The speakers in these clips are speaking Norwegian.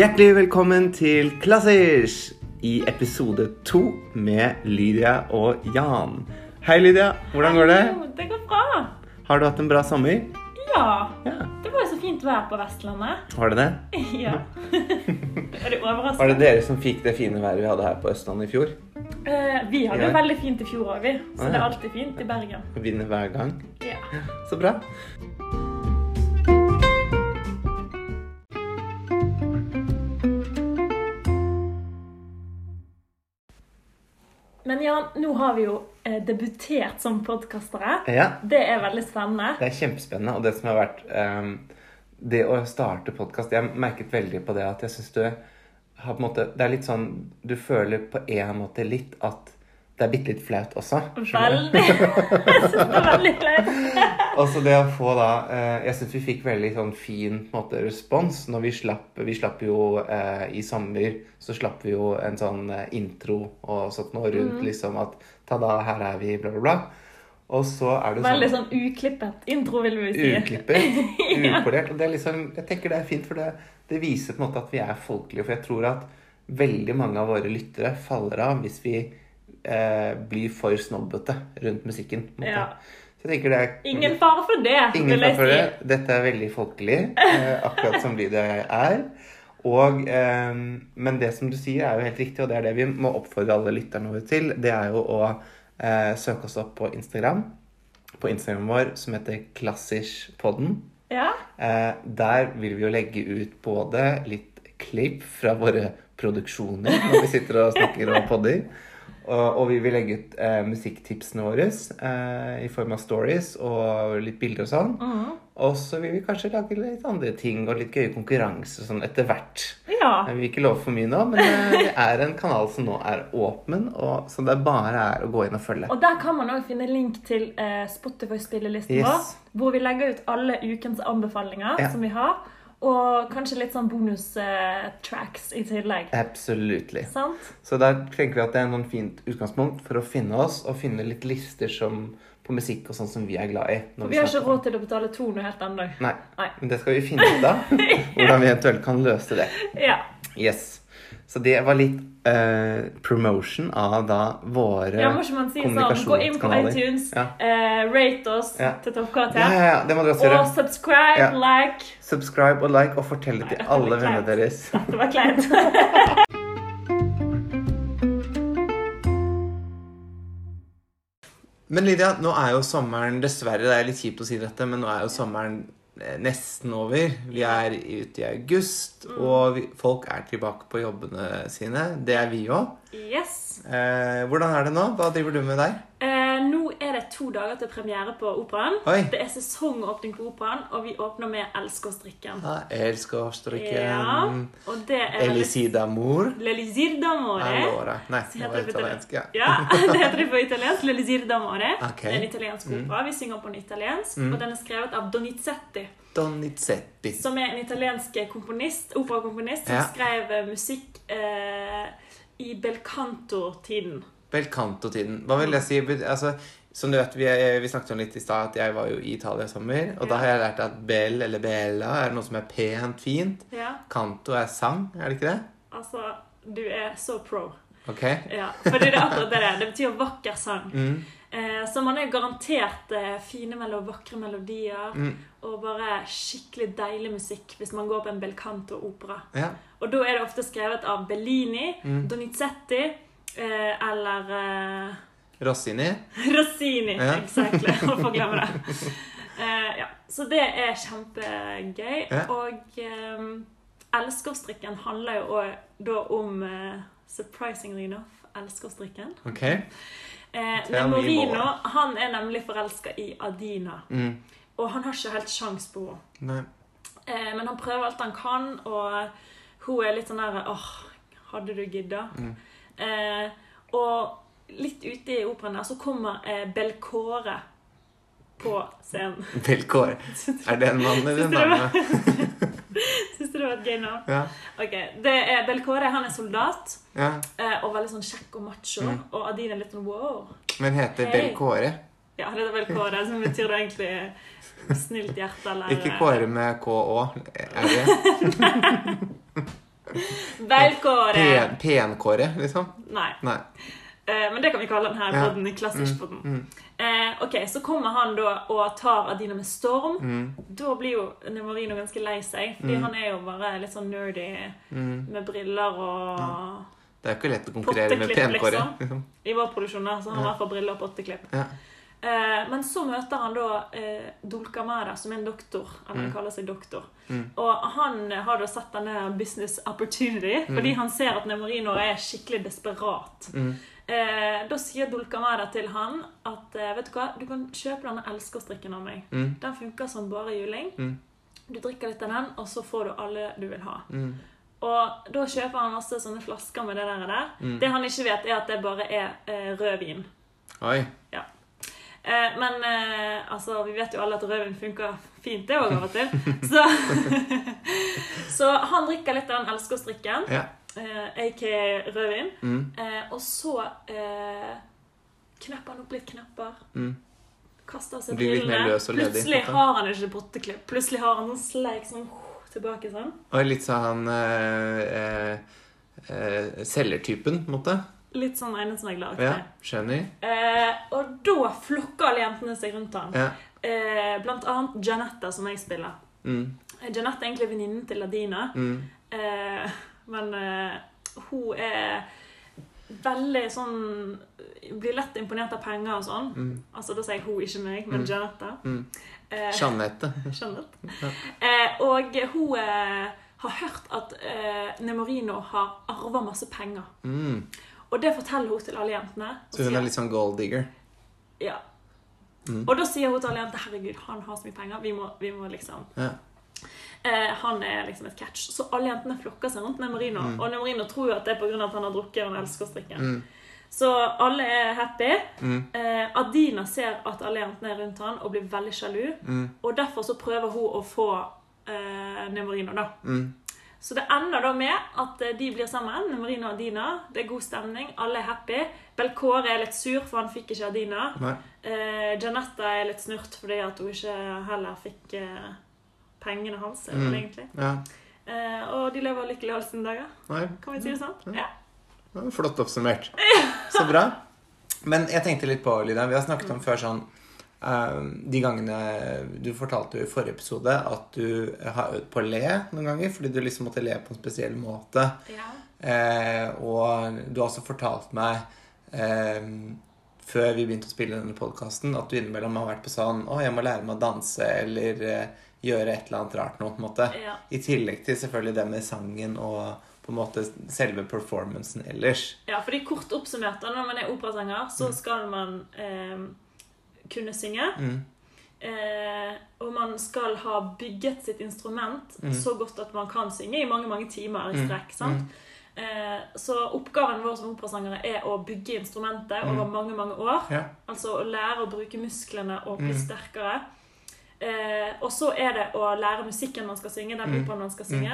Hjertelig velkommen til Klassers i episode to med Lydia og Jan. Hei, Lydia. Hvordan går det? Det går bra. Har du hatt en bra sommer? Ja. Ja. Det var jo så fint vær på Vestlandet. Var det det? Ja. er det overrasket? Var det dere som fikk det fine været vi hadde her på Østlandet i fjor? Eh, vi hadde Ja. jo veldig fint i fjor òg, vi. Så Ah, det er alltid fint i Bergen. Vinner hver gang. Ja. Så bra. Men Jan, nå har vi jo eh, debutert som podkastere. Ja, Det er veldig spennende. det er kjempespennende. Og det som har vært ehm, Det å starte podkast Jeg merket veldig på det at jeg syns du har på en måte Det er litt sånn Du føler på en måte litt at det er bitte litt flaut også. Veldig. Jeg det er veldig flaut. Og så det å få da eh, Jeg syns vi fikk veldig sånn fin måte, respons når vi slapp Vi slapp jo eh, i sommer Så slapp vi jo en sånn eh, intro og sånt noe rundt liksom at Ta-da, her er vi, bla, bla, bla. Og så er det Veldig sånn sånn uklippet intro, vil vi si. uklippet, upolert. Og det er liksom Jeg tenker det er fint, for det, det viser på en måte at vi er folkelige. For jeg tror at veldig mange av våre lyttere faller av hvis vi eh, blir for snobbete rundt musikken. Ja. Så jeg tenker det er Ingen fare for det, Ingen fare for det. Dette er veldig folkelig, eh, akkurat som Lydia er. Og, eh, men det som du sier, er jo helt riktig, og det er det vi må oppfordre alle lytterne våre til. Det er jo å eh, søke oss opp på Instagram. På Instagram vår som heter Klassiskpodden. Ja. Eh, der vil vi jo legge ut både litt klipp fra våre produksjoner når vi sitter og snakker og podder. Og, og vi vil legge ut eh, musikktipsene våre eh, i form av stories og litt bilder og sånn. Mm. Og så vil vi kanskje lage litt andre ting og litt gøye konkurranser sånn etter hvert. ja. Jeg vil ikke love for mye nå, men eh, det er en kanal som nå er åpen, og, så det bare er å gå inn og følge. Og der kan man også finne link til eh, Spotify-spillelisten Yes. vår, hvor vi legger ut alle ukens anbefalinger Ja. som vi har, og kanskje litt sånn bonus-tracks i tillegg. Absolutt. Så der tenker vi at det er noen fint utgangspunkt for å finne oss, og finne litt lister som, på musikk og sånn som vi er glad i. For vi har ikke råd til å betale to noe helt ennå. Nei, Nei. men det skal vi finne ut av. Hvordan vi eventuelt kan løse det. Ja. Yes. Så det var litt eh, promotion av da våre ja, ikke sånn Gå inn på iTunes, Ja. uh, rate oss Ja. til toppkarakter, ja, ja, det må dere også og subscribe, Ja. like Subscribe og like, og fortell det Nei, til alle vennene deres. Dette var kleint. Men Lydia, nå er jo sommeren dessverre, det er litt kjipt å si dette, men nå er jo sommeren nesten over. Vi er ute i august, Mm. og vi, folk er tilbake på jobbene sine. Det er vi òg. yes. Eh, hvordan er det nå? Hva driver du med der? Eh, to dager til premiere på operaen. Det er sesongåpning på operaen, og vi åpner med Elsker strikken'. Ja, elsker strikken. Ja, og det er Elisir mor. L'Elisir d'amore. Allora. Nei, Så det var italiensk. Ja. Ja, det heter det på italiensk. L'Elisir d'amore. Okay. Det er en italiensk opera. Vi synger på en italiensk, og den er skrevet av Donizetti, Donizetti. som er en italiensk komponist, operakomponist, som Ja. skrev eh, musikk eh, i belcanto-tiden. Belcanto-tiden. Hva vil jeg si? Altså, som du vet, vi, vi snakket om litt i stad at jeg var jo i Italia i sommer. Og da har jeg lært at bell eller bella er noe som er pent, fint. Ja, Canto er sang, er det ikke det? altså, du er så pro. Ok. Ja, fordi det er akkurat det det. Det betyr vakker sang. Mm. Eh, så man er garantert eh, fine mellom vakre melodier Mm. og bare skikkelig deilig musikk hvis man går på en belcanto-opera. Ja. Og da er det ofte skrevet av Bellini, Mm. Donizetti eh, eller eh, Rossini. Rossini. Ja. Exactly. Hvorfor glemme det? Uh, ja. Så det er kjempegøy. Ja. Og um, elskerstrikken handler jo også da om uh, Surprisingly enough, elskerstrikken. Ok. Uh, Tell me han er nemlig forelska i Adina. Mm. Og han har ikke helt sjans på henne. Eh, men han prøver alt han kan, og hun er litt sånn der Åh, hadde du gidda? Mm. Eh, og litt ute i operaen der så kommer eh, Belcore på scenen. Belcore. Er det en mann eller en dame? Syns du det var et gøy navn? Ja. Ok, det er Belcore han er soldat, ja. eh, og veldig sånn kjekk og macho. Mm. Og Adine er litt sånn wow. Men heter hey. Belcore? Ja, det er Belcore, som betyr det egentlig snilt hjerte, eller Ikke Kåre med KÅ, er det? Belkåre. Pen- Penkåre, liksom? Nei. Nei. Eh, men det kan vi kalle den her podden. Klassisk-podden. Mm, Eh, ok, Så kommer han da og tar Adina med storm. mm, Da blir jo Nemarino ganske lei seg, fordi Mm. han er jo bare litt sånn nerdy mm. med briller og Det er jo ikke lett å konkurrere med penkåret. liksom. I vår produksjon så har han i Ja. hvert fall briller og potteklipp. Ja. Eh, men så møter han da eh, Dulcamara, som er en doktor. Eller han Mm. kaller seg doktor. Mm. Og han har da sett denne business opportunity, fordi han ser at Nemorino er skikkelig desperat. Mm. Eh, da sier Dulcamara til han at eh, vet du hva, du kan kjøpe denne elskerstrikken av meg. Mm. Den funker som bare juling. Mm. Du drikker litt av den, og så får du alle du vil ha. Mm. Og da kjøper han masse sånne flasker med det der. der. Mm. Det han ikke vet, er at det bare er eh, rødvin. Oi. Eh, men eh, altså, vi vet jo alle at rødvin funker fint, det òg av og til. Så, så han drikker litt av den elskerstrikken, Ja. eh, aka rødvin. Mm. Eh, og så eh, knepper han opp litt knapper. Mm. Kaster seg til brillene. Plutselig har han ikke botteklipp. Plutselig har han sånn sleik sånn tilbake sånn. Og litt sånn eh, eh, eh, selgertypen, på en måte. Litt sånn Einesnegler-aktig. Ja, skjønner. Eh, og da flokker alle jentene seg rundt han. Ja. Eh, blant annet Janetta, som jeg spiller. Mm. Janette er egentlig venninnen til Ladina, Mm. eh, men eh, hun er veldig sånn Blir lett imponert av penger og sånn. Mm. Altså, Da sier jeg hun, ikke meg, men Mm. Janetta. Mm. Eh, Jeanette. Ja. Eh, og hun eh, har hørt at eh, Nemorino har arva masse penger. Mm. Og det forteller hun til alle jentene. Så hun er litt sånn gold digger. Ja. Mm. Og da sier hun til alle jenter herregud, han har så mye penger. Vi må, vi må liksom Ja. eh, Han er liksom et catch. Så alle jentene flokker seg rundt Nemorino. Og Nemorino tror jo at det er pga. at han har drukket og elsker elskerstrikken. Mm. Så alle er happy. Mm. Eh, Adina ser at alle jentene er rundt han og blir veldig sjalu. Mm. Og derfor så prøver hun å få eh, Nemorino, da. Mm. Så det ender da med at eh, de blir sammen, Marina og Adina. Det er god stemning, alle er happy. Belkåre er litt sur, for han fikk ikke Adina. Eh, Janetta er litt snurt fordi at hun ikke heller fikk eh, pengene hans. Mm. egentlig. Ja. Eh, og de lever lykkelig alle sine dager. Nei. Kan vi si det sånn? Ja. ja. Flott oppsummert. Så bra. Men jeg tenkte litt på, Lydia, vi har snakket om før sånn De gangene Du fortalte jo i forrige episode at du har øvd på å le noen ganger fordi du liksom måtte le på en spesiell måte. Ja. Eh, og du har også fortalt meg eh, før vi begynte å spille denne podkasten, at du innimellom har vært på sånn Å, jeg må lære meg å danse, eller eh, gjøre et eller annet rart nå, på en måte. Ja. I tillegg til selvfølgelig det med sangen og på en måte selve performancen ellers. ja, fordi kort oppsummert, når man er operasanger, så skal man eh, kunne synge. Mm. Eh, og man skal ha bygget sitt instrument Mm. så godt at man kan synge i mange mange timer i Mm. strekk. sant? Eh, så oppgaven vår som operasangere er å bygge instrumentet over mange mange år. Ja. Altså å lære å bruke musklene og bli Mm. sterkere. Eh, og så er det å lære musikken man skal synge, den Mm. operaen man skal synge.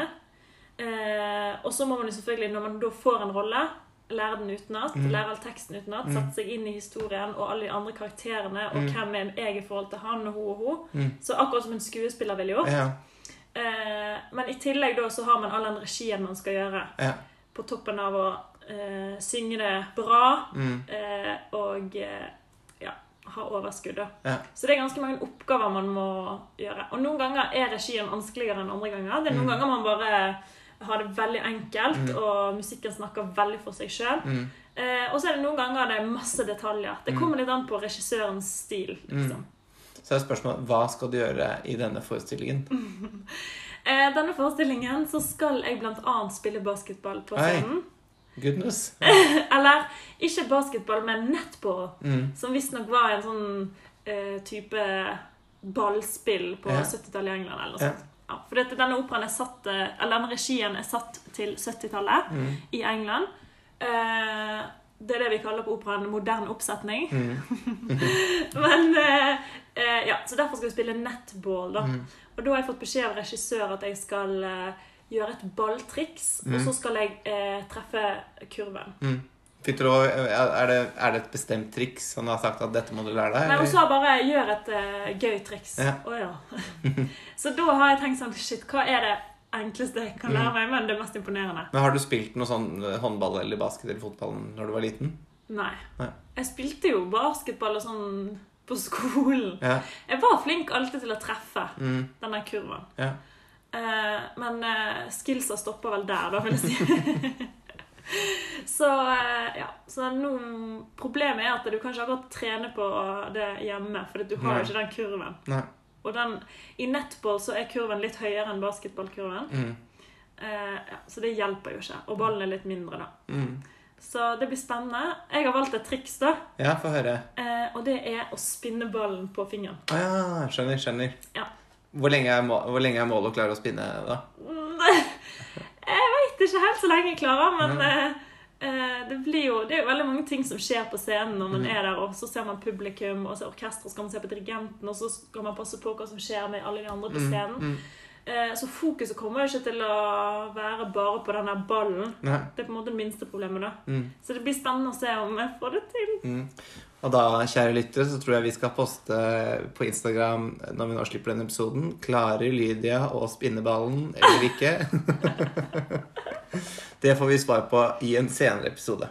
Eh, og så må man jo selvfølgelig, når man da får en rolle, lære den utenat. Mm. Lære all teksten utenat. Mm. Sette seg inn i historien og alle de andre karakterene. Og Mm. hvem er jeg i forhold til han og hun og hun. Mm. Så akkurat som en skuespiller ville gjort. Ja. Eh, men i tillegg da så har man all den regien man skal gjøre. Ja. På toppen av å eh, synge det bra Mm. eh, og eh, ja, ha overskudd. da. Ja. Så det er ganske mange oppgaver man må gjøre. Og noen ganger er regien vanskeligere enn andre ganger. Det er noen Mm. ganger man bare har det veldig enkelt, Mm. og musikken snakker veldig for seg sjøl. Mm. Eh, og så er det noen ganger det er masse detaljer. Det Mm. kommer litt an på regissørens stil. liksom. Så er spørsmålet hva skal du gjøre i denne forestillingen? Eh, denne forestillingen så skal jeg annet spille basketball på Oi. scenen. Goodness. Eller ikke basketball, men netball. Mm. Som visstnok var en sånn eh, type ballspill på Ja. 70-tallet i England. eller noe sånt. Ja, for dette, denne operaen er satt, eh, eller denne regien er satt til 70-tallet Mm. i England. Eh, det er det vi kaller på operaen moderne oppsetning. Mm. Men eh, eh, ja, Så derfor skal vi spille netball. da. Mm. Og da har jeg fått beskjed av regissør at jeg skal eh, gjøre et balltriks, og Mm. så skal jeg eh, treffe kurven. Fikk du er, det, er det et bestemt triks han har sagt at dette må du lære deg? Nei? Hun sa bare 'gjør et uh, gøy triks'. Ja. Oh, ja. så da har jeg tenkt sånn Shit, hva er det enkleste jeg kan lære meg, men det mest imponerende. Men har du spilt noe sånn eh, håndball eller basket eller fotball når du var liten? Nei. Nei. Jeg spilte jo basketball og sånn på skolen. Ja. Jeg var flink alltid til å treffe Mm. den der kurven. ja. Uh, men uh, skillsa stopper vel der, da, vil jeg si. så eh, ja. Så noen, Problemet er at du kan ikke akkurat trene på det hjemme, for du har jo ikke den kurven. Nei. Og den, i netball så er kurven litt høyere enn basketballkurven. Mm. Eh, ja, så det hjelper jo ikke. Og ballen er litt mindre, da. Mm. Så det blir spennende. Jeg har valgt et triks, da. Ja, få høre. Eh, og det er å spinne ballen på fingeren. Ah, ja, skjønner, skjønner. Ja. Hvor lenge er, må hvor lenge er målet å klare å spinne, da? Ikke helt så lenge jeg klarer, men ja. eh, det blir jo Det er jo veldig mange ting som skjer på scenen når man er der, og så ser man publikum, og så orkester, så skal man se på dirigenten, og så skal man passe på hva som skjer med alle de andre på scenen. Mm. Eh, så fokuset kommer jo ikke til å være bare på den der ballen. Nei. Det er på en måte det minste problemet, da. Mm. Så det blir spennende å se om jeg får det til. Og da, kjære lyttere, så tror jeg vi skal poste på Instagram når vi nå slipper denne episoden. Klarer Lydia å spinne ballen eller ikke? det får vi svar på i en senere episode.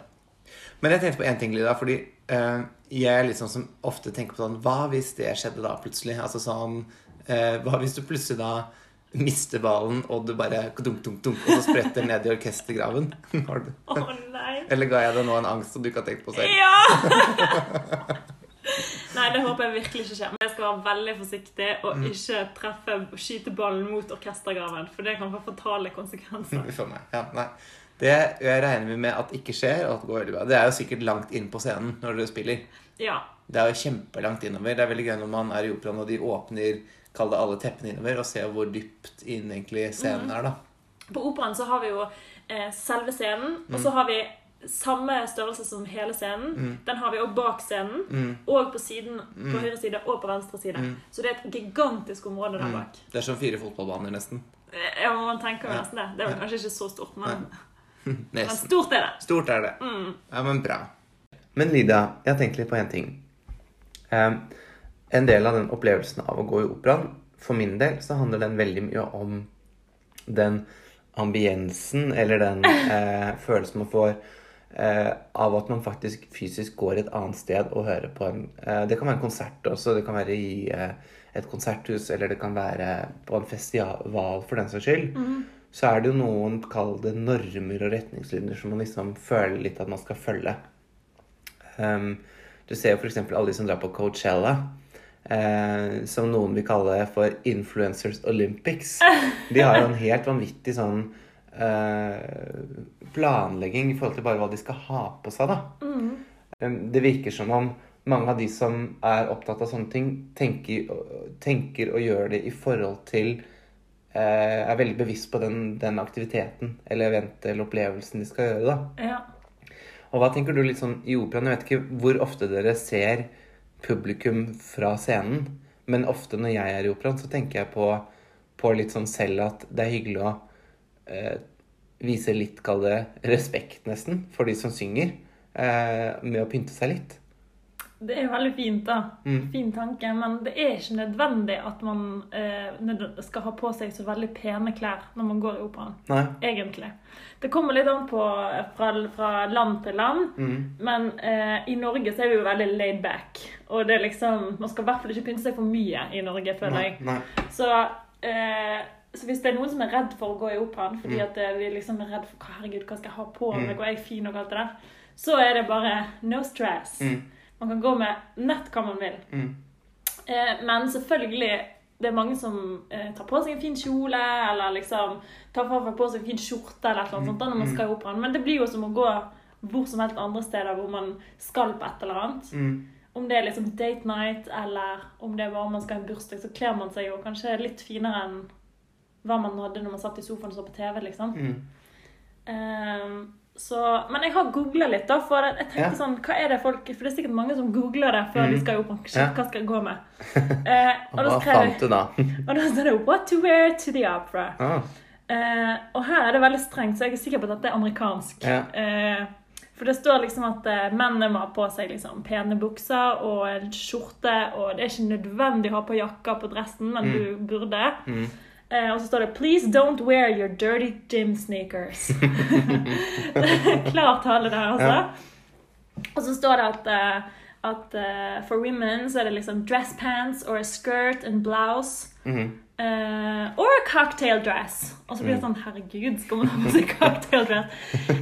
Men jeg tenkte på én ting, Lydia, fordi eh, jeg sånn som ofte tenker på sånn Hva hvis det skjedde da plutselig? Altså sånn eh, Hva hvis du plutselig da mister ballen, og du bare dunk, dunk, dunk, og så spretter ned i orkestergraven? Å nei. Eller ga jeg deg nå en angst som du ikke har tenkt på selv? Ja! Nei, det håper jeg virkelig ikke skjer. Men jeg skal være veldig forsiktig og Mm. ikke treffe skyte ballen mot orkestergraven, for det kan få fatale konsekvenser. For meg. Ja, nei. Det regner vi med at ikke skjer. og at det går veldig bra. Det er jo sikkert langt inn på scenen når dere spiller. Ja. Det er jo kjempelangt innover. Det er veldig gøy når man er i operaen og de åpner kall det alle teppene innover, og se hvor dypt inn egentlig scenen er. da. På operaen så har vi jo eh, selve scenen, og Mm. så har vi samme størrelse som hele scenen. Den har vi også bak scenen, Mm. og på siden, på høyre side og på venstre side. Mm. Så det er et gigantisk område der Mm. bak. Det er som fire fotballbaner, nesten. Eh, Ja, man tenker jo nesten det. Det er vel kanskje ikke så stort, men, men stort er det. Stort er det. Mm. Ja, men bra. Men Lydia, jeg har tenkt litt på én ting. Em, en del av den opplevelsen av å gå i operaen, for min del, så handler den veldig mye om den ambiensen, eller den eh, følelsen man får eh, av at man faktisk fysisk går et annet sted og hører på en eh, Det kan være en konsert også, det kan være i eh, et konserthus, eller det kan være på en festival for den saks skyld. Så er det jo noen, kall det normer og retningslinjer som man liksom føler litt at man skal følge. Um, du ser jo f.eks. alle de som drar på Coachella. Eh, som noen vil kalle for Influencers Olympics. De har jo en helt vanvittig sånn eh, planlegging i forhold til bare hva de skal ha på seg, da. Mm. Det virker som om mange av de som er opptatt av sånne ting, tenker, tenker og gjør det i forhold til eh, Er veldig bevisst på den, den aktiviteten eller eventet eller opplevelsen de skal gjøre, da. Ja. Og hva tenker du litt sånn i operaen? Jeg vet ikke hvor ofte dere ser publikum fra scenen, men ofte når jeg er i operaen, så tenker jeg på, på litt sånn selv at det er hyggelig å eh, vise litt, kall det, respekt nesten, for de som synger, eh, med å pynte seg litt. Det er veldig fint, da. Mm. Fin tanke. Men det er ikke nødvendig at man eh, skal ha på seg så veldig pene klær når man går i operaen. Egentlig. Det kommer litt an på eh, fra, fra land til land. Mm. Men eh, i Norge så er vi jo veldig laid back. Og det er liksom Man skal i hvert fall ikke pynte seg for mye i Norge, føler Nei. jeg. Nei. Så, eh, så hvis det er noen som er redd for å gå i operaen fordi Mm. at eh, vi liksom er redd for herregud, hva skal jeg ha på meg, og er jeg fin og alt det der, så er det bare no stress. Mm. Man kan gå med nett hva man vil. Mm. Eh, men selvfølgelig det er mange som eh, tar på seg en fin kjole, eller liksom tar på seg en fin skjorte eller noe sånt da, når man skal i operaen. Men det blir jo som å gå hvor som helst andre steder hvor man skal på et eller annet. Mm. Om det er liksom date night, eller om det er bare man skal ha en bursdag, så kler man seg jo kanskje litt finere enn hva man hadde når man satt i sofaen og så på TV, liksom. Mm. Ehm, så, men jeg har googla litt, da, for jeg tenkte Ja. sånn Hva er det folk For det er sikkert mange som googler det før Mm. de skal jo. Shit, Ja. hva skal jeg gå med? Eh, og, da fant du da? og da står det 'What to wear to the opera'. ah, Eh, og her er det veldig strengt, så jeg er sikker på at dette er amerikansk. Ja. Eh, for det står liksom at eh, mennene må ha på seg liksom pene bukser og en skjorte, og det er ikke nødvendig å ha på jakka på dressen, men du burde. mm. Eh, og så står det 'Please don't wear your dirty gym sneakers'. Klar tale der, altså. Ja. Og så står det at, uh, at uh, for women så er det liksom dress pants or a skirt and blouse. Mm -hmm. Uh, or a cocktail dress. Og så blir det sånn Herregud, skal man ha på seg cocktail dress?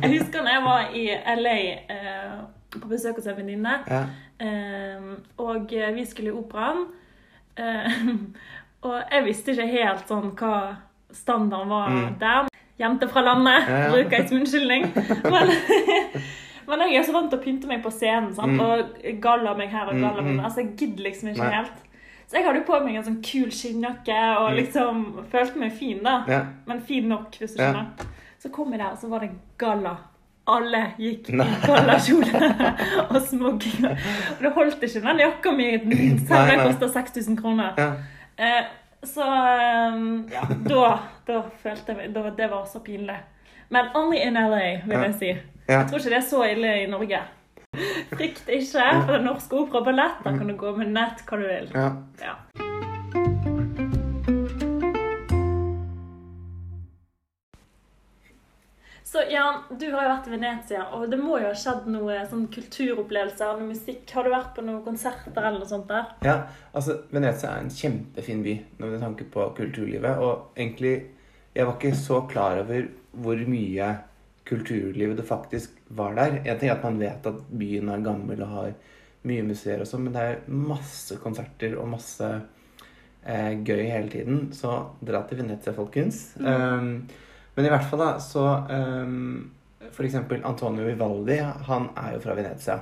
Jeg husker da jeg var i LA uh, på besøk hos en venninne. Ja. uh, og vi skulle i operaen. Og jeg visste ikke helt sånn hva standarden var Mm. der. Jente fra landet, Ja, ja. bruker jeg som unnskyldning. Men, men jeg er så vant til å pynte meg på scenen sant? Mm. og galla meg her og galla meg Mm, mm. der. Altså, jeg gidder liksom ikke Nei. helt. Så jeg hadde på meg en sånn kul skinnjakke og Mm. liksom følte meg fin, da. Ja. Men fin nok, hvis du Ja. skjønner. Så kom jeg der, og så var det galla. Alle gikk i gallakjole og smoking. Og det holdt ikke den jakka mi, selv om den kosta 6000 kroner. Ja. Eh, så eh, ja, da, da følte jeg da, Det var så pinlig. Men only in LA, vil jeg si. Jeg tror ikke det er så ille i Norge. Frykt ikke for det er norsk opera og ballett. Da kan du gå med nett hva du vil. Ja. Så Jan, du har jo vært i Venezia, og det må jo ha skjedd noe sånn kulturopplevelser, noe musikk. Har du vært på noen konserter eller noe sånt der? Ja, altså Venezia er en kjempefin by når tanke på kulturlivet. Og egentlig, jeg var ikke så klar over hvor mye kulturlivet det faktisk var der. Jeg tenker at man vet at byen er gammel og har mye museer og sånn, men det er masse konserter og masse eh, gøy hele tiden. Så dra til Venezia, folkens. Um, men i hvert fall, da, så um, For eksempel Antonio Vivaldi, han er jo fra Venezia.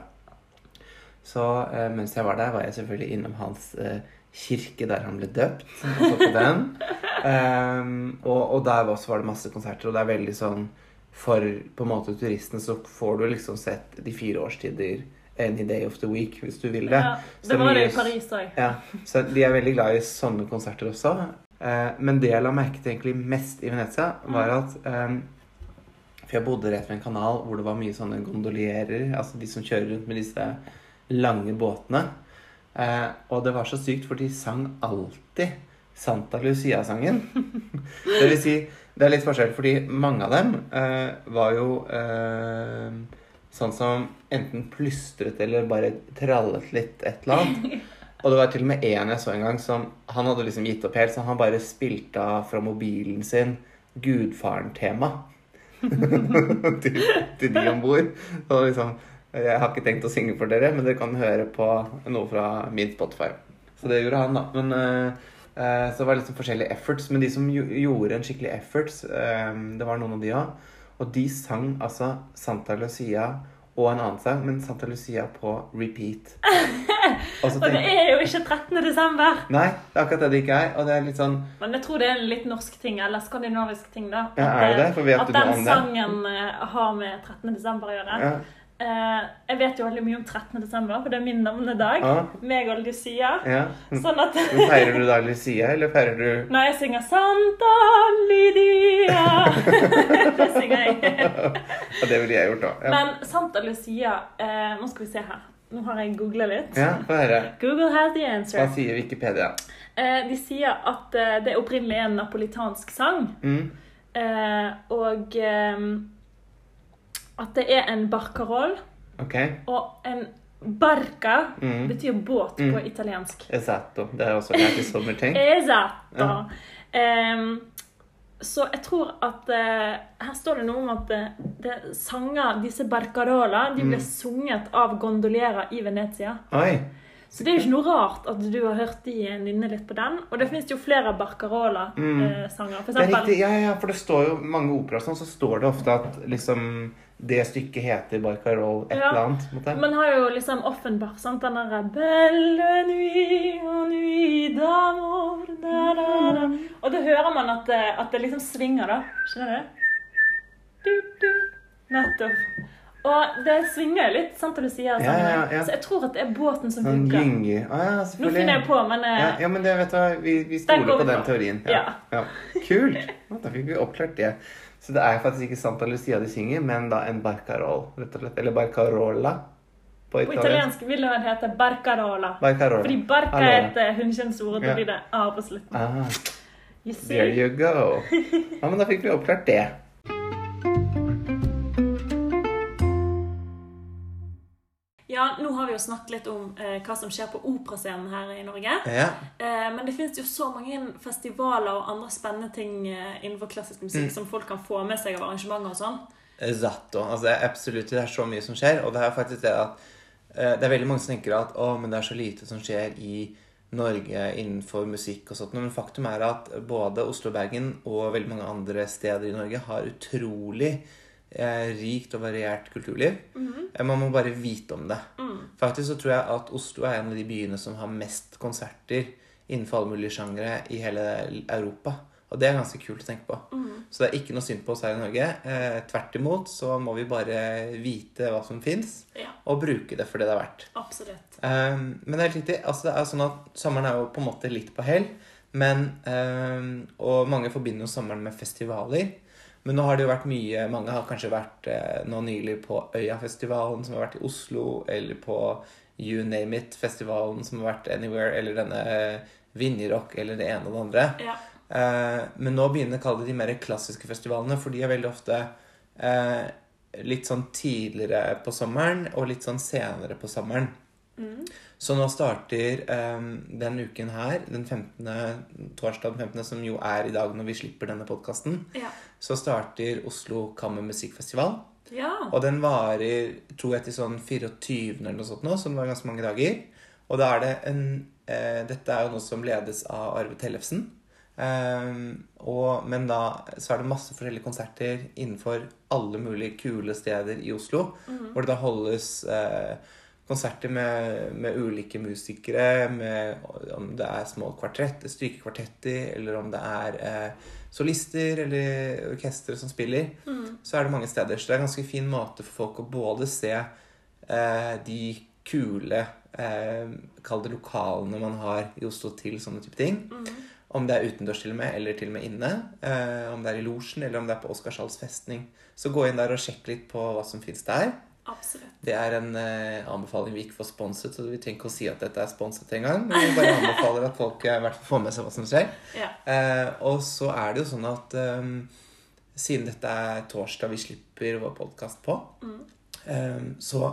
Så uh, mens jeg var der, var jeg selvfølgelig innom hans uh, kirke der han ble døpt. Og så på den. Um, og, og der også var det masse konserter, og det er veldig sånn For på en måte turisten så får du liksom sett de fire årstider any day of the week, hvis du vil det. Ja, det var det i Paris òg. Ja, så de er veldig glad i sånne konserter også. Eh, men det jeg la merke til egentlig mest i Venezia, var at eh, For jeg bodde rett ved en kanal hvor det var mye sånne gondolierer, altså de som kjører rundt med disse lange båtene. Eh, og det var så sykt, for de sang alltid Santa Lucia-sangen. det vil si, det er litt forskjell, fordi mange av dem eh, var jo sånn som enten plystret eller bare trallet litt et eller annet. Og det var til og med en jeg så en gang som Han hadde liksom gitt opp helt, så han bare spilte av fra mobilen sin Gudfaren-tema. til, til de om bord. Og liksom Jeg har ikke tenkt å synge for dere, men dere kan høre på noe fra min Spotify. Så det gjorde han, da. Men uh, Så det var liksom forskjellige efforts. Men de som jo, gjorde en skikkelig efforts, eh, det var noen av de òg. Og de sang altså Santa Lucia og en annen sang, men Santa Lucia på repeat. Og Og det er jo ikke 13. desember. Nei, det er akkurat det det ikke er. Og det er litt sånn Men jeg tror det er en litt norsk ting, eller skandinavisk ting, da. Ja, er det det? For vet at du noe den om det? sangen eh, har med 13. desember å gjøre. ja, Eh, jeg vet jo veldig mye om 13. desember, for det er min navnedag. Ah. Meg og Lucia. ja. Sånn at Feirer du da Lucia, eller feirer du Nei, jeg synger 'Santa Lydia' Det synger jeg. Ja, det ville jeg gjort òg. Ja. Men Santa Lucia eh, Nå skal vi se her. Nå har jeg googla litt. ja, få høre. Google has the answer. Hva sier Wikipedia? Eh, de sier at eh, det opprinnelig er en napolitansk sang. Mm. Eh, og eh, at det er en barcaroll. Ok. Og en barca Mm. betyr båt på Mm. italiensk. Esatto. Det er også i sommerting. Esatto. Ja. Um, så jeg tror at uh, Her står det noe om at det, det sanger, disse barcarola de ble Mm. sunget av gondolierer i Venezia. Oi. Så det er jo ikke noe rart at du har hørt de nynne litt på den. Og det fins jo flere barcarola-sanger. Mm. For er eksempel. Ja, ja, for det står jo mange operaer sånn, så står det ofte at liksom det stykket heter Barcarolle et Ja. eller annet. på måte. Man har jo liksom Offenbach, sant? Den derre Belle nuit, en nuit d'amour da, da, da. Og da hører man at det, at det liksom svinger, da. Skjønner du? Du, du. Nettopp. Og det svinger litt, sant, når du sier. Ja, ja, ja. Så jeg tror at det er båten som Sånn funker. Ah, ja, Nå finner jeg på, men eh, Ja, ja, men det vet du vi, vi stoler på den teorien. Ja. ja. Kult! Da fikk vi oppklart det. Så det er faktisk ikke Santa Lucia de synger, men da en barcarol, rett og slett. Eller barcarolla på på italiensk. vil det vel hete barcarola. Barcarolla. Fordi barca Allora. er et eh, og da blir det A på slutten. Ah, You see? There you go. Ja, men da fikk vi oppklart det. Ja, nå har vi jo snakket litt om eh, hva som skjer på operascenen her i Norge. Ja. Eh, men det finnes jo så mange festivaler og andre spennende ting eh, innenfor klassisk musikk Mm. som folk kan få med seg av arrangementer og sånn. Esatto. Altså, det er absolutt, det er så mye som skjer. Og det er faktisk det at eh, det er veldig mange som tenker at å, men det er så lite som skjer i Norge innenfor musikk og sånt. Men faktum er at både Oslo og Bergen og veldig mange andre steder i Norge har utrolig rikt og variert kulturliv. Eh, Man må bare vite om det. Faktisk så tror jeg at Oslo er en av de byene som har mest konserter innenfor alle mulige sjangere i hele Europa. Og det er ganske kult å tenke på. Så det er ikke noe synd på oss her i Norge. Eh, tvert imot så må vi bare vite hva som fins, Ja, og bruke det for det det er verdt. absolutt. Um, men det er helt riktig. Altså, det er sånn at Sommeren er jo på en måte litt på hell. Men, um, og mange forbinder jo sommeren med festivaler. Men nå har det jo vært mye Mange har kanskje vært eh, nå nylig på Øyafestivalen, som har vært i Oslo, eller på You Name It-festivalen, som har vært Anywhere, eller denne eh, Vinjerock, eller det ene og det andre. Ja. Eh, men nå begynner å kalle det de mer klassiske festivalene, for de er veldig ofte eh, litt sånn tidligere på sommeren og litt sånn senere på sommeren. Så nå starter um, den uken her, den 15., torsdag den 15., som jo er i dag når vi slipper denne podkasten, Ja. Så starter Oslo Kammermusikkfestival. ja. Og den varer, tror jeg, til sånn 24. eller noe sånt nå, så den var ganske mange dager. Og da er det en eh, Dette er jo noe som ledes av Arve Tellefsen. Um, og, men da så er det masse forskjellige konserter innenfor alle mulige kule steder i Oslo. Hvor det da holdes eh, konserter med, med ulike musikere, med, om det er små kvartett, strykekvartetter, eller om det er eh, solister eller orkestre som spiller. Så er det mange steder. Så det er en ganske fin måte for folk å både se eh, de kule eh, Kall det lokalene man har i Oslo til sånne type ting. Om det er utendørs til og med, eller til og med inne. Eh, om det er i losjen, eller om det er på Oscarshalls festning. Så gå inn der og sjekk litt på hva som fins der. Absolutt. Det er en eh, anbefaling vi ikke får sponset, så vi trenger ikke å si at dette er sponset engang. Men vi bare anbefaler at folk eh, i hvert fall får med seg hva som skjer. Ja. Eh, og så er det jo sånn at um, siden dette er torsdag vi slipper vår podkast på, eh, så,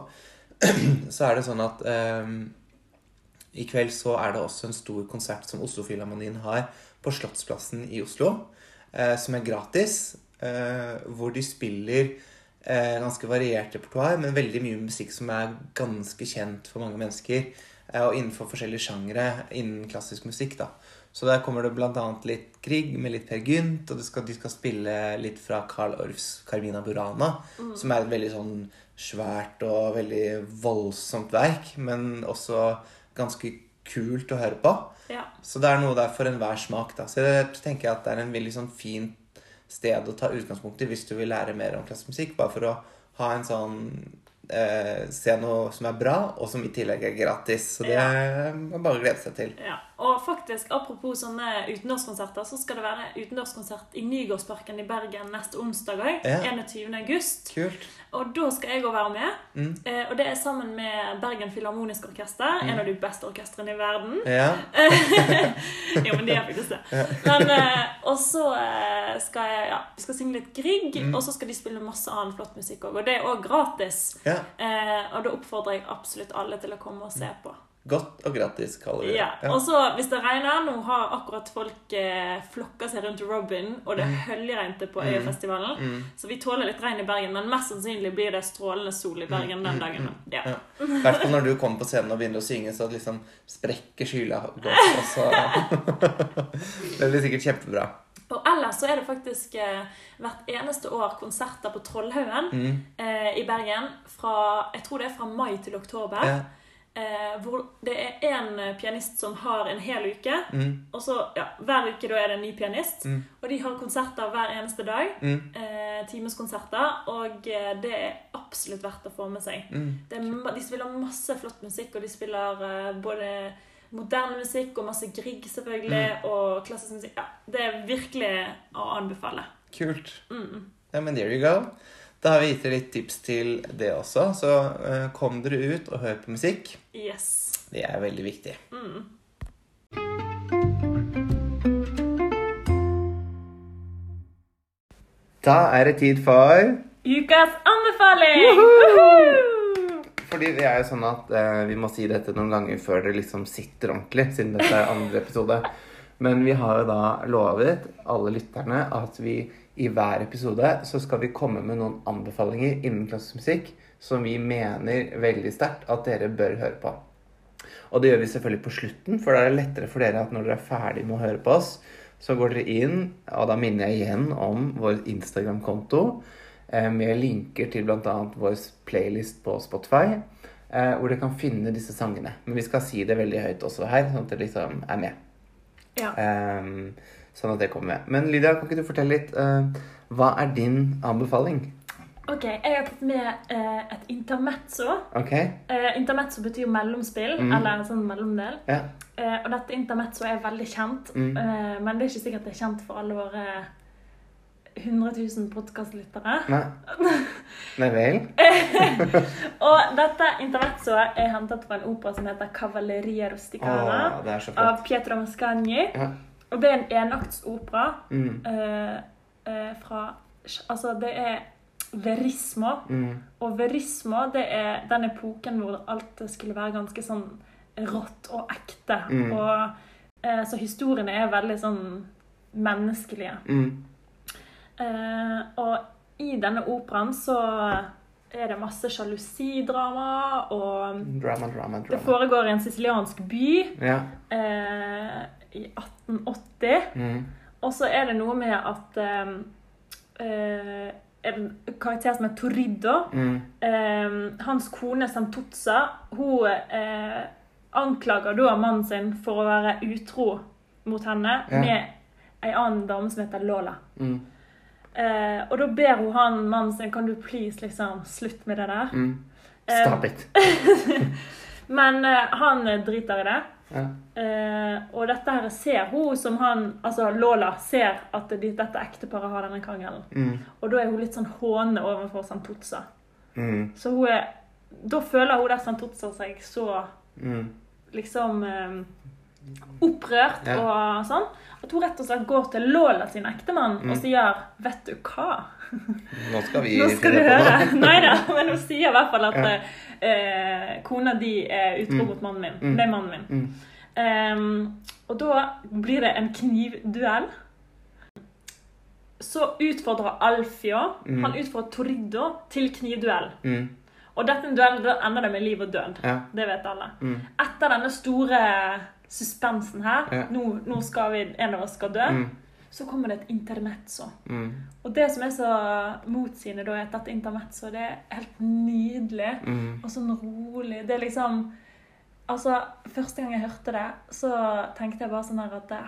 så er det sånn at um, i kveld så er det også en stor konsert som Oslo-Filharmonien har på Slottsplassen i Oslo, eh, som er gratis. Hvor de spiller ganske variert repertoar, men veldig mye musikk som er ganske kjent for mange mennesker. Eh, og innenfor forskjellige sjangere innen klassisk musikk. da. Så der kommer det bl.a. litt Grieg med litt Per Gynt, og de skal, de skal spille litt fra Carl Orffs Carmina Burana, som er et veldig sånn svært og veldig voldsomt verk, men også ganske kult å høre på. Ja. Så det er noe der for enhver smak. da. Så jeg tenker at det er en veldig sånn fint sted å ta utgangspunkt i hvis du vil lære mer om klassisk musikk. Bare for å ha en sånn eh, Se noe som er bra, og som i tillegg er gratis. Så det Ja. er bare å glede seg til. Ja, og faktisk, apropos sånne utendørskonserter, så skal det være utendørskonsert i Nygårdsparken i Bergen neste onsdag òg. Ja. 21. august. Kult. Og da skal jeg òg være med. Mm. Eh, og det er sammen med Bergen Filharmoniske Orkester, en av de beste orkestrene i verden. Ja. jo, men de er faktisk det. Men, eh, og så eh, skal jeg ja, vi skal synge litt Grieg, Mm. og så skal de spille masse annen flott musikk òg. Og det er òg gratis. ja. Eh, og da oppfordrer jeg absolutt alle til å komme og se på. Godt og gratis, kaller vi det. Ja, Og så hvis det regner Nå har akkurat folk eh, flokka seg rundt Robin, og det Mm. høljregnet på Øyafestivalen. Så vi tåler litt regn i Bergen, men mest sannsynlig blir det strålende sol i Bergen den dagen. Ja. Mm. Ja. Hvert fall når du kommer på scenen og begynner å synge, så liksom sprekker skyla godt. Og så Det blir sikkert kjempebra. Og ellers så er det faktisk eh, hvert eneste år konserter på Trollhaugen Mm. eh, i Bergen fra Jeg tror det er fra mai til oktober. Ja. Eh, hvor det er én pianist som har en hel uke. Mm. Og så ja, hver uke da er det en ny pianist. Mm. Og de har konserter hver eneste dag. Mm. Eh, timeskonserter. Og eh, det er absolutt verdt å få med seg. Mm. Det er, de spiller masse flott musikk, og de spiller eh, både moderne musikk og masse Grieg, selvfølgelig, Mm. og klassisk musikk. Ja, det er virkelig å anbefale. Kult. Mm. Ja, men there you go. Da har vi gitt dere litt tips til det også. Så uh, kom dere ut og hør på musikk. Yes. Det er veldig viktig. Mm. Da er det tid for Ukas anbefaling! Woohoo! Woohoo! Fordi det er jo sånn at eh, vi må si dette noen ganger før det liksom sitter ordentlig, siden dette er andre episode. Men vi har jo da lovet alle lytterne at vi i hver episode så skal vi komme med noen anbefalinger innen klassisk musikk som vi mener veldig sterkt at dere bør høre på. Og det gjør vi selvfølgelig på slutten, for da er det lettere for dere at når dere er ferdig med å høre på oss, så går dere inn, og da minner jeg igjen om vår Instagram-konto eh, med linker til bl.a. vår playlist på Spotify, eh, hvor dere kan finne disse sangene. Men vi skal si det veldig høyt også her, sånn at dere liksom er med. Ja. Ehm, sånn at det kommer med. Men Lydia, kan ikke du fortelle litt Uh, Hva er din anbefaling? Ok, jeg har tatt med uh, et intermezzo. Okay. Uh, intermezzo betyr mellomspill, Mm. eller en sånn mellomdel. Ja. Og dette intermezzo er veldig kjent, Mm. men det er ikke sikkert det er kjent for alle våre 100 000 podkastlyttere. Nei. Nei vel? Og dette intermezzoet er hentet fra en opera som heter Cavalleria Rusticana Å, det så av. Pietro Mascagni. Ja. Og det er en enaktsopera Mm. uh, uh, fra Altså, det er verismo. Mm. Og verismo, det er den epoken hvor alt skulle være ganske sånn rått og ekte. Mm. Og, uh, så historiene er veldig sånn menneskelige. Mm. Og i denne operaen så er det masse sjalusidrama, og Drama, drama, det foregår i en siciliansk by Ja. eh, i 1880. Mm. Og så er det noe med at eh, eh, en karakter som er Torrido Mm. eh, Hans kone Santuzza hun eh, anklager da mannen sin for å være utro mot henne Ja. med ei annen dame som heter Lola. Mm. Eh, og da ber hun han mannen sin kan du please liksom slutt med det der. Mm. Eh, Stop it. Men eh, han driter i det. Ja. Eh, og dette her ser hun som han Altså Lola ser at de, dette ekteparet har denne krangelen. Mm. Og da er hun litt sånn hånende overfor Santuzza. Mm. Så hun er Da føler hun der Santuzza seg så Mm. liksom eh, opprørt Ja. og sånn. At hun rett og slett går til Lola sin ektemann Mm. og sier 'Vet du hva?' Nå skal vi Nå skal du høre. Nei da, men hun sier i hvert fall at Ja. eh, kona di er utro Mm. mot mannen min. Mm. Det er mannen min. Mm. Um, og da blir det en knivduell. Så utfordrer Alfio Mm. Han utfordrer Torrido til knivduell. Mm. Og dette duellen da ender det med liv og død. Ja. Det vet alle. Mm. Etter denne store suspensen her, nå, nå skal vi, en av oss skal dø, Mm. Så kommer det et intermezzo. Mm. Og det som er så motsigende, da, er at dette intermezzo det er helt nydelig. Mm. Og sånn rolig. Det er liksom Altså, første gang jeg hørte det, så tenkte jeg bare sånn her at det,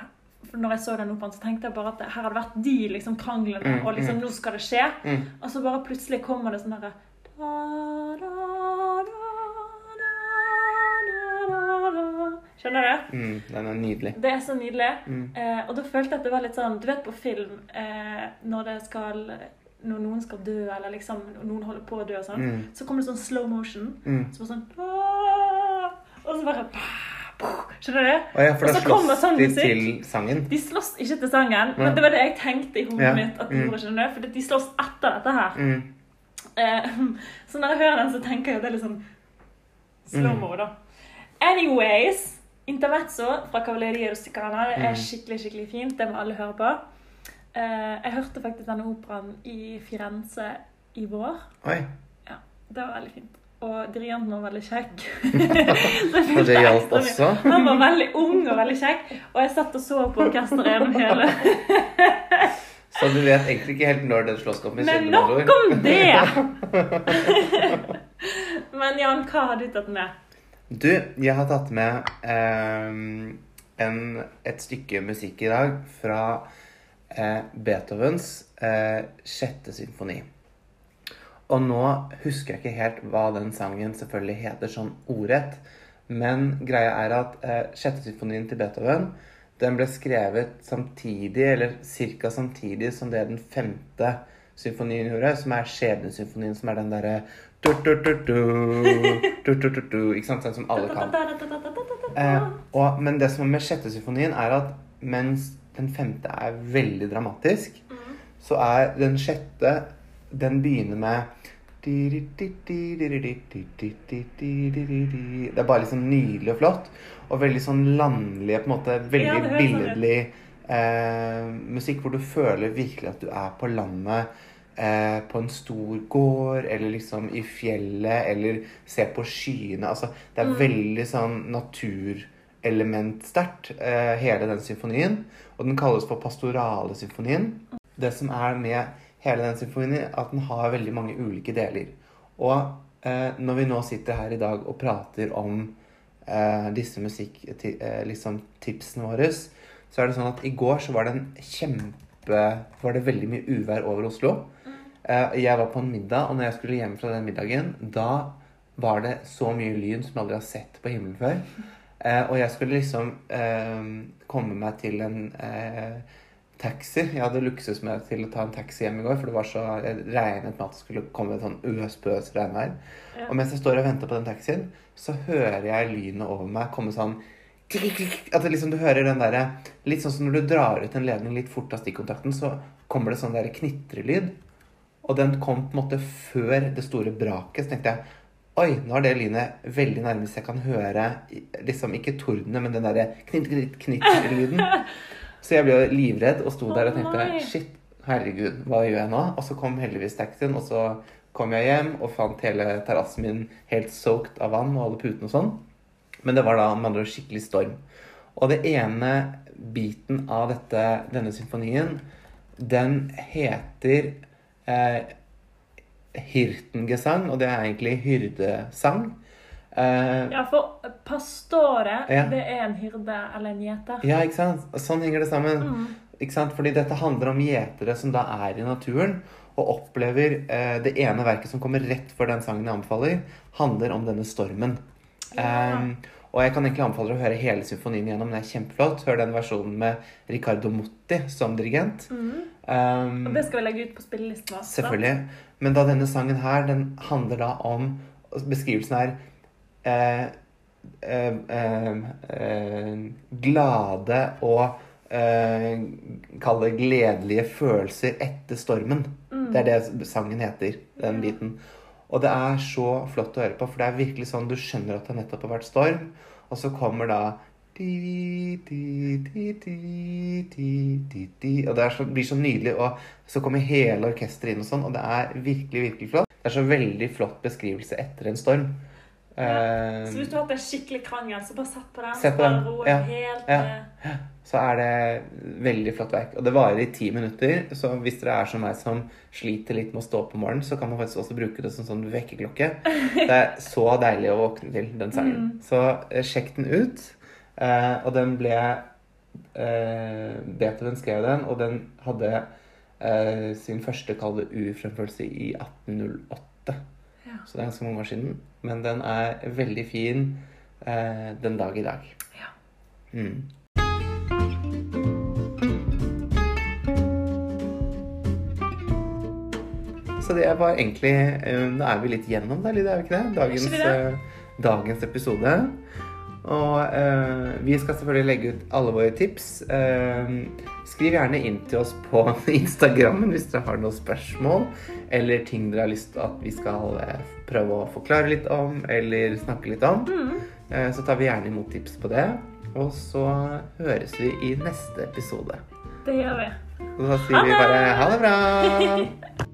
Når jeg så den operaen, så tenkte jeg bare at det, her har det vært de liksom kranglene, Mm, og liksom mm. nå skal det skje. Mm. Og så bare plutselig kommer det sånn herre da, da, Skjønner du? Mm. Den er nydelig. Det er så nydelig. Mm. Eh, og da følte jeg at det var litt sånn Du vet på film eh, når det skal Når noen skal dø, eller liksom noen holder på å dø og sånn, Mm. så kommer det sånn slow motion. Mm. Så bare sånn! Og så bare Skjønner du? Å ja, for da slåss sånn de musikk. til sangen. De slåss ikke til sangen, men det var det jeg tenkte i hodet Ja. mitt. at de Mm. gjorde, skjønner du? For de slåss etter dette her. Mm. Eh, så når jeg hører den, så tenker jeg at det er litt sånn Mm. slow-mo, da. Anyways, Intermezzo fra Cavalleria Rusticana det er Mm. skikkelig skikkelig fint. Det må alle høre på. Eh, jeg hørte faktisk denne operaen i Firenze i vår. Oi. Ja, Det var veldig fint. Og dirigenten var veldig kjekk. Og det hjalp også? Han var veldig ung og veldig kjekk. Og jeg satt og så på orkesteret gjennom hele Så du vet egentlig ikke helt når den slåsskampen Men nok om det! Men Jan, hva har du tatt med? Du, jeg har tatt med eh, en, et stykke musikk i dag fra eh, Beethovens eh, sjette symfoni. Og nå husker jeg ikke helt hva den sangen selvfølgelig heter sånn ordrett. Men greia er at eh, sjette symfonien til Beethoven den ble skrevet samtidig, eller ca. samtidig som det den femte symfonien gjorde, som er skjebnesymfonien, som er den derre Ikke sant? Den som alle kan. Eh, og, men det som er med sjette symfonien, er at mens den femte er veldig dramatisk, så er den sjette Den begynner med Det er bare liksom nydelig og flott. Og veldig sånn landlig, på en måte veldig sånn billedlig eh, musikk hvor du føler virkelig at du er på landet. Eh, på en stor gård, eller liksom i fjellet, eller se på skyene. Altså, det er veldig sånn naturelementsterkt, eh, hele den symfonien. Og den kalles for pastorale symfonien. Det som er med hele den symfonien, er at den har veldig mange ulike deler. Og eh, når vi nå sitter her i dag og prater om eh, disse musikk, ti, eh, liksom våre, så er det sånn at i går så var det en kjempe Var det veldig mye uvær over Oslo. Eh, jeg var på en middag, og når jeg skulle hjem fra den middagen, da var det så mye lyn som jeg aldri har sett på himmelen før. Eh, og jeg skulle liksom eh, komme meg til en taxi. Jeg hadde luksus med til å ta en taxi hjem i går, for det var så jeg regnet med at det skulle komme et sånn øspøs regnvær. Ja. Og mens jeg står og venter på den taxien, så hører jeg lynet over meg komme sånn. At liksom, du hører den derre Litt sånn som når du drar ut en ledning litt fort av stikkontakten, så kommer det sånn der knitrelyd. Og den kom på en måte før det store braket. Så tenkte jeg Oi, nå er det lynet veldig nærme, så jeg kan høre liksom ikke tordene, men den derre knitt, knitt, knitt-lyden. Så jeg ble jo livredd og sto der og tenkte shit, herregud, hva gjør jeg nå? Og så kom heldigvis taxien, og så kom jeg hjem og fant hele terrassen min helt soaked av vann og alle putene og sånn. Men det var da med andre skikkelig storm. Og det ene biten av dette, denne symfonien, den heter eh, Hirtengesang, og det er egentlig hyrdesang. Eh, Ja, for pastore, Ja. det er en hyrde eller en gjeter. ja, ikke sant? Sånn henger det sammen. Mm. Ikke sant? Fordi dette handler om gjetere som da er i naturen og opplever eh, Det ene verket som kommer rett før den sangen jeg anbefaler, handler om denne stormen. Ja. Um, og jeg kan egentlig anbefale å høre hele symfonien gjennom. Den er kjempeflott. Hør den versjonen med Riccardo Motti som dirigent. Mm. Um, Og det skal vi legge ut på spillelisten vår. Selvfølgelig. Men da denne sangen her, den handler da om Beskrivelsen er eh, eh, eh, eh, glade og eh, Kall det gledelige følelser etter stormen. Mm. Det er det sangen heter, den biten. Og det er så flott å høre på, for det er virkelig sånn du skjønner at det nettopp har vært storm, og så kommer da di, di, di. Og det så, blir så nydelig, og så kommer hele orkesteret inn og sånn, og det er virkelig, virkelig flott. Det er så veldig flott beskrivelse etter en storm. Ja. Eh, Så hvis du har hatt en skikkelig krangel, så bare sett på den. Sett på den. Ro, Ja. helt Ja. så er det veldig flott verk. Og det varer i ti minutter, så hvis dere er som meg som sliter litt med å stå opp om morgenen, så kan man faktisk også bruke det som sånn vekkerklokke. Det er så deilig å våkne til den sangen. Mm. Så eh, sjekk den ut. Eh, og den ble eh, Beethoven skrev den, og den hadde eh, sin første kalde urfremførelse i 1808. Ja. Så det er ganske mange år siden. Men den er veldig fin eh, den dag i dag. Ja. Mm. Så det var egentlig eh, Nå er vi litt gjennom det, Lydia, er vi ikke det? Dagens, Er ikke det? eh, dagens episode. Og eh, vi skal selvfølgelig legge ut alle våre tips. Eh, skriv gjerne inn til oss på Instagrammen hvis dere har noen spørsmål eller ting dere har lyst til at vi skal eh, prøve å forklare litt om eller snakke litt om. Mm. Eh, Så tar vi gjerne imot tips på det. Og så høres vi i neste episode. Det gjør vi. Og da sier vi bare ha det bra!